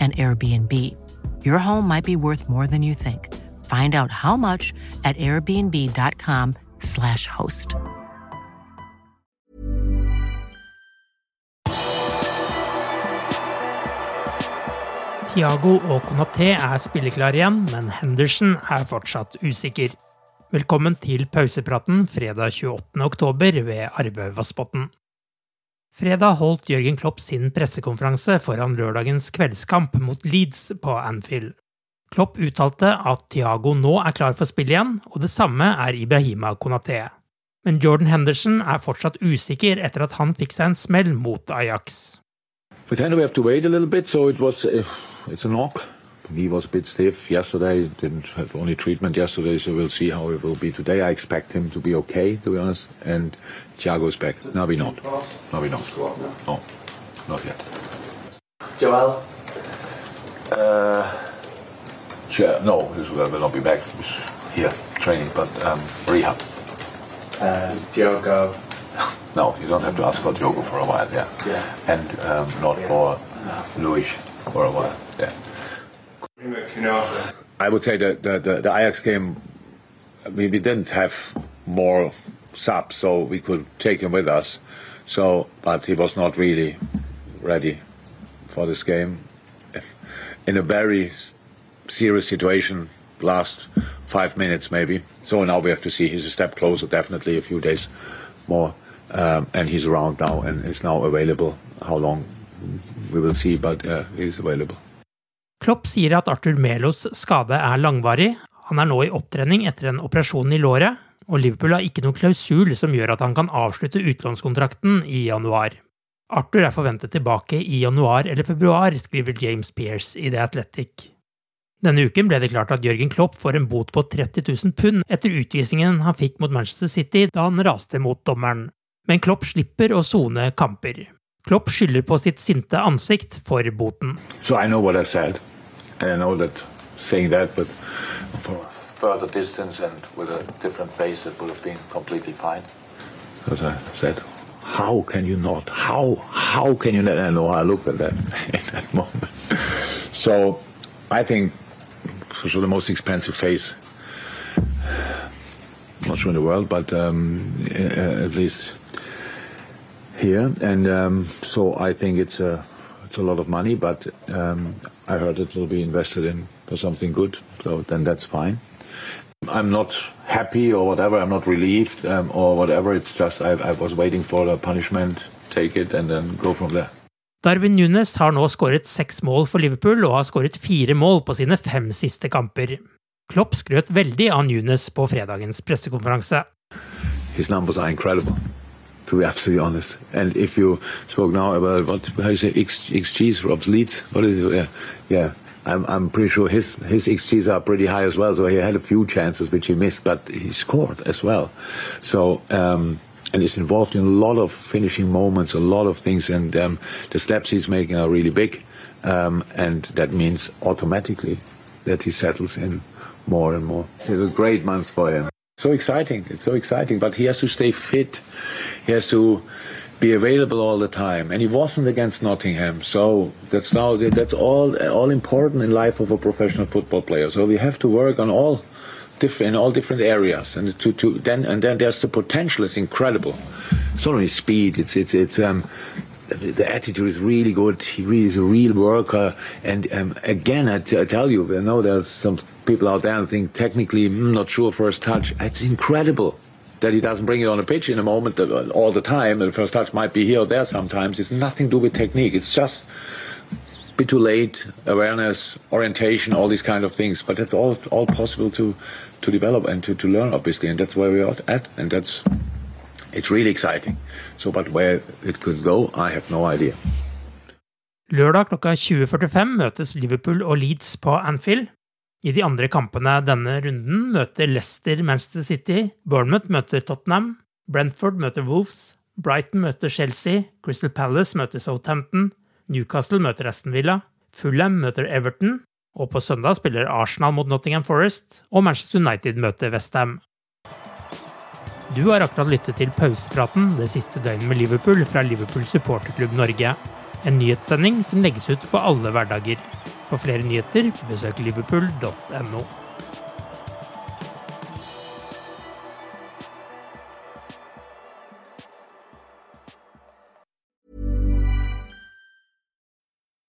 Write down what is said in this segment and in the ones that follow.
an Airbnb. Your home might be worth more than you think. Find out how much at airbnb.com/slash host. Tiago og Konaté er spilleklare igjen, men Henderson er fortsatt usikker. Velkommen til pausepraten fredag 28. oktober ved Arve Vassbotn. Fredag holdt Jørgen Klopp sin pressekonferanse foran lørdagens kveldskamp mot Leeds på Anfield. Klopp uttalte at Thiago nå er klar for spill igjen, og det samme er Ibrahima Konaté. Men Jordan Henderson er fortsatt usikker etter at han fikk seg en smell mot Ajax. But then we have to wait a little bit. He was a bit stiff yesterday. Didn't have only treatment yesterday, so we'll see how it will be today. I expect him to be okay, to be honest. And Thiago's back. No, we not. No, we not. No, not yet. Joel? Uh, sure, no, he will not be back. He's here training, but um, rehab. Uh, Diogo? No, you don't have to ask for Diogo for a while. Yeah, Yeah. and um, not for Luis for a while. Yeah. I would say that the, the, the Ajax game, I mean, we didn't have more subs, so we could take him with us. So, but he was not really ready for this game. In a very serious situation, last five minutes maybe. So now we have to see. He's a step closer, definitely a few days more, um, and he's around now and is now available. How long we will see, but uh, he's available. Klopp sier at Arthur Melos skade er langvarig. Han er nå i opptrening etter en operasjon i låret, og Liverpool har ikke noen klausul som gjør at han kan avslutte utlånskontrakten i januar. Arthur er forventet tilbake i januar eller februar, skriver James Pearce i The Athletic. Denne uken ble det klart at Jørgen Klopp får en bot på 30 000 pund etter utvisningen han fikk mot Manchester City da han raste mot dommeren. Men Klopp slipper å sone kamper. Klopp skylder på sitt sinte ansikt for boten. So I know what I said. And I know that saying that, but for further distance and with a different face, it would have been completely fine. As I said, how can you not? How how can you not? I know how I looked at that in that moment. So I think sure the most expensive face, not sure in the world, but um, at least here. And um, so I think it's a a lot of money, but um, I heard it will be invested in for something good. So then that's fine. I'm not happy or whatever. I'm not relieved um, or whatever. It's just I, I was waiting for the punishment, take it, and then go from there. Darwin Nunes har nå skåret seks mål for Liverpool og har skåret fire mål på sine fem siste kamper. Klopp skrøt veldig av Nunes på fredagens pressekonferanse. His numbers are incredible, to be absolutely honest. And if you spoke now about what how you say X, XGs for Leeds, what is it? Yeah, yeah. I'm, I'm pretty sure his his XGs are pretty high as well. So he had a few chances which he missed, but he scored as well. So um, and he's involved in a lot of finishing moments, a lot of things, and um, the steps he's making are really big. Um, and that means automatically that he settles in more and more. It's a great month for him. So exciting. It's so exciting. But he has to stay fit. He has to be available all the time. And he wasn't against Nottingham. So that's now that's all all important in life of a professional football player. So we have to work on all different in all different areas. And to, to then and then there's the potential is incredible. It's not only speed, it's it's it's um the attitude is really good. He really is a real worker. And um, again, I, tell you, I know there's some people out there who think technically, mm, not sure first touch. It's incredible that he doesn't bring it on a pitch in a moment uh, all the time. The first touch might be here or there sometimes. It's nothing to do with technique. It's just a bit too late, awareness, orientation, all these kind of things. But that's all all possible to to develop and to, to learn, obviously. And that's where we are at. And that's it's really exciting. So, but where it could go, I have no idea. Lørdag klokka 20.45 møtes Liverpool og Leeds på Anfield. I de andre kampene denne runden møter Leicester Manchester City, Bournemouth møter Tottenham, Brentford møter Wolves, Brighton møter Chelsea, Crystal Palace møter Southampton, Newcastle møter Aston Villa, Fulham møter Everton, og på søndag spiller Arsenal mot Nottingham Forest, og Manchester United møter Westham. Du har akkurat lyttet til pausepraten det siste døgnet med Liverpool fra Liverpool supporterklubb Norge. En nyhetssending som legges ut på alle hverdager. For flere nyheter, besøk liverpool.no.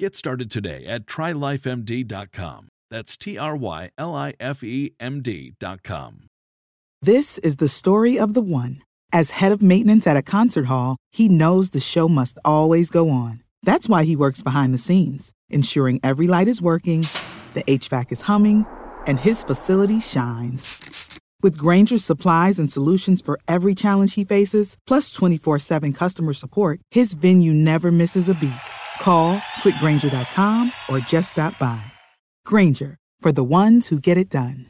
Get started today at trylifemd.com. That's T R Y L I F E M D.com. This is the story of the one. As head of maintenance at a concert hall, he knows the show must always go on. That's why he works behind the scenes, ensuring every light is working, the HVAC is humming, and his facility shines. With Grainger's supplies and solutions for every challenge he faces, plus 24 7 customer support, his venue never misses a beat. Call quickgranger.com or just stop by. Grainger for the ones who get it done.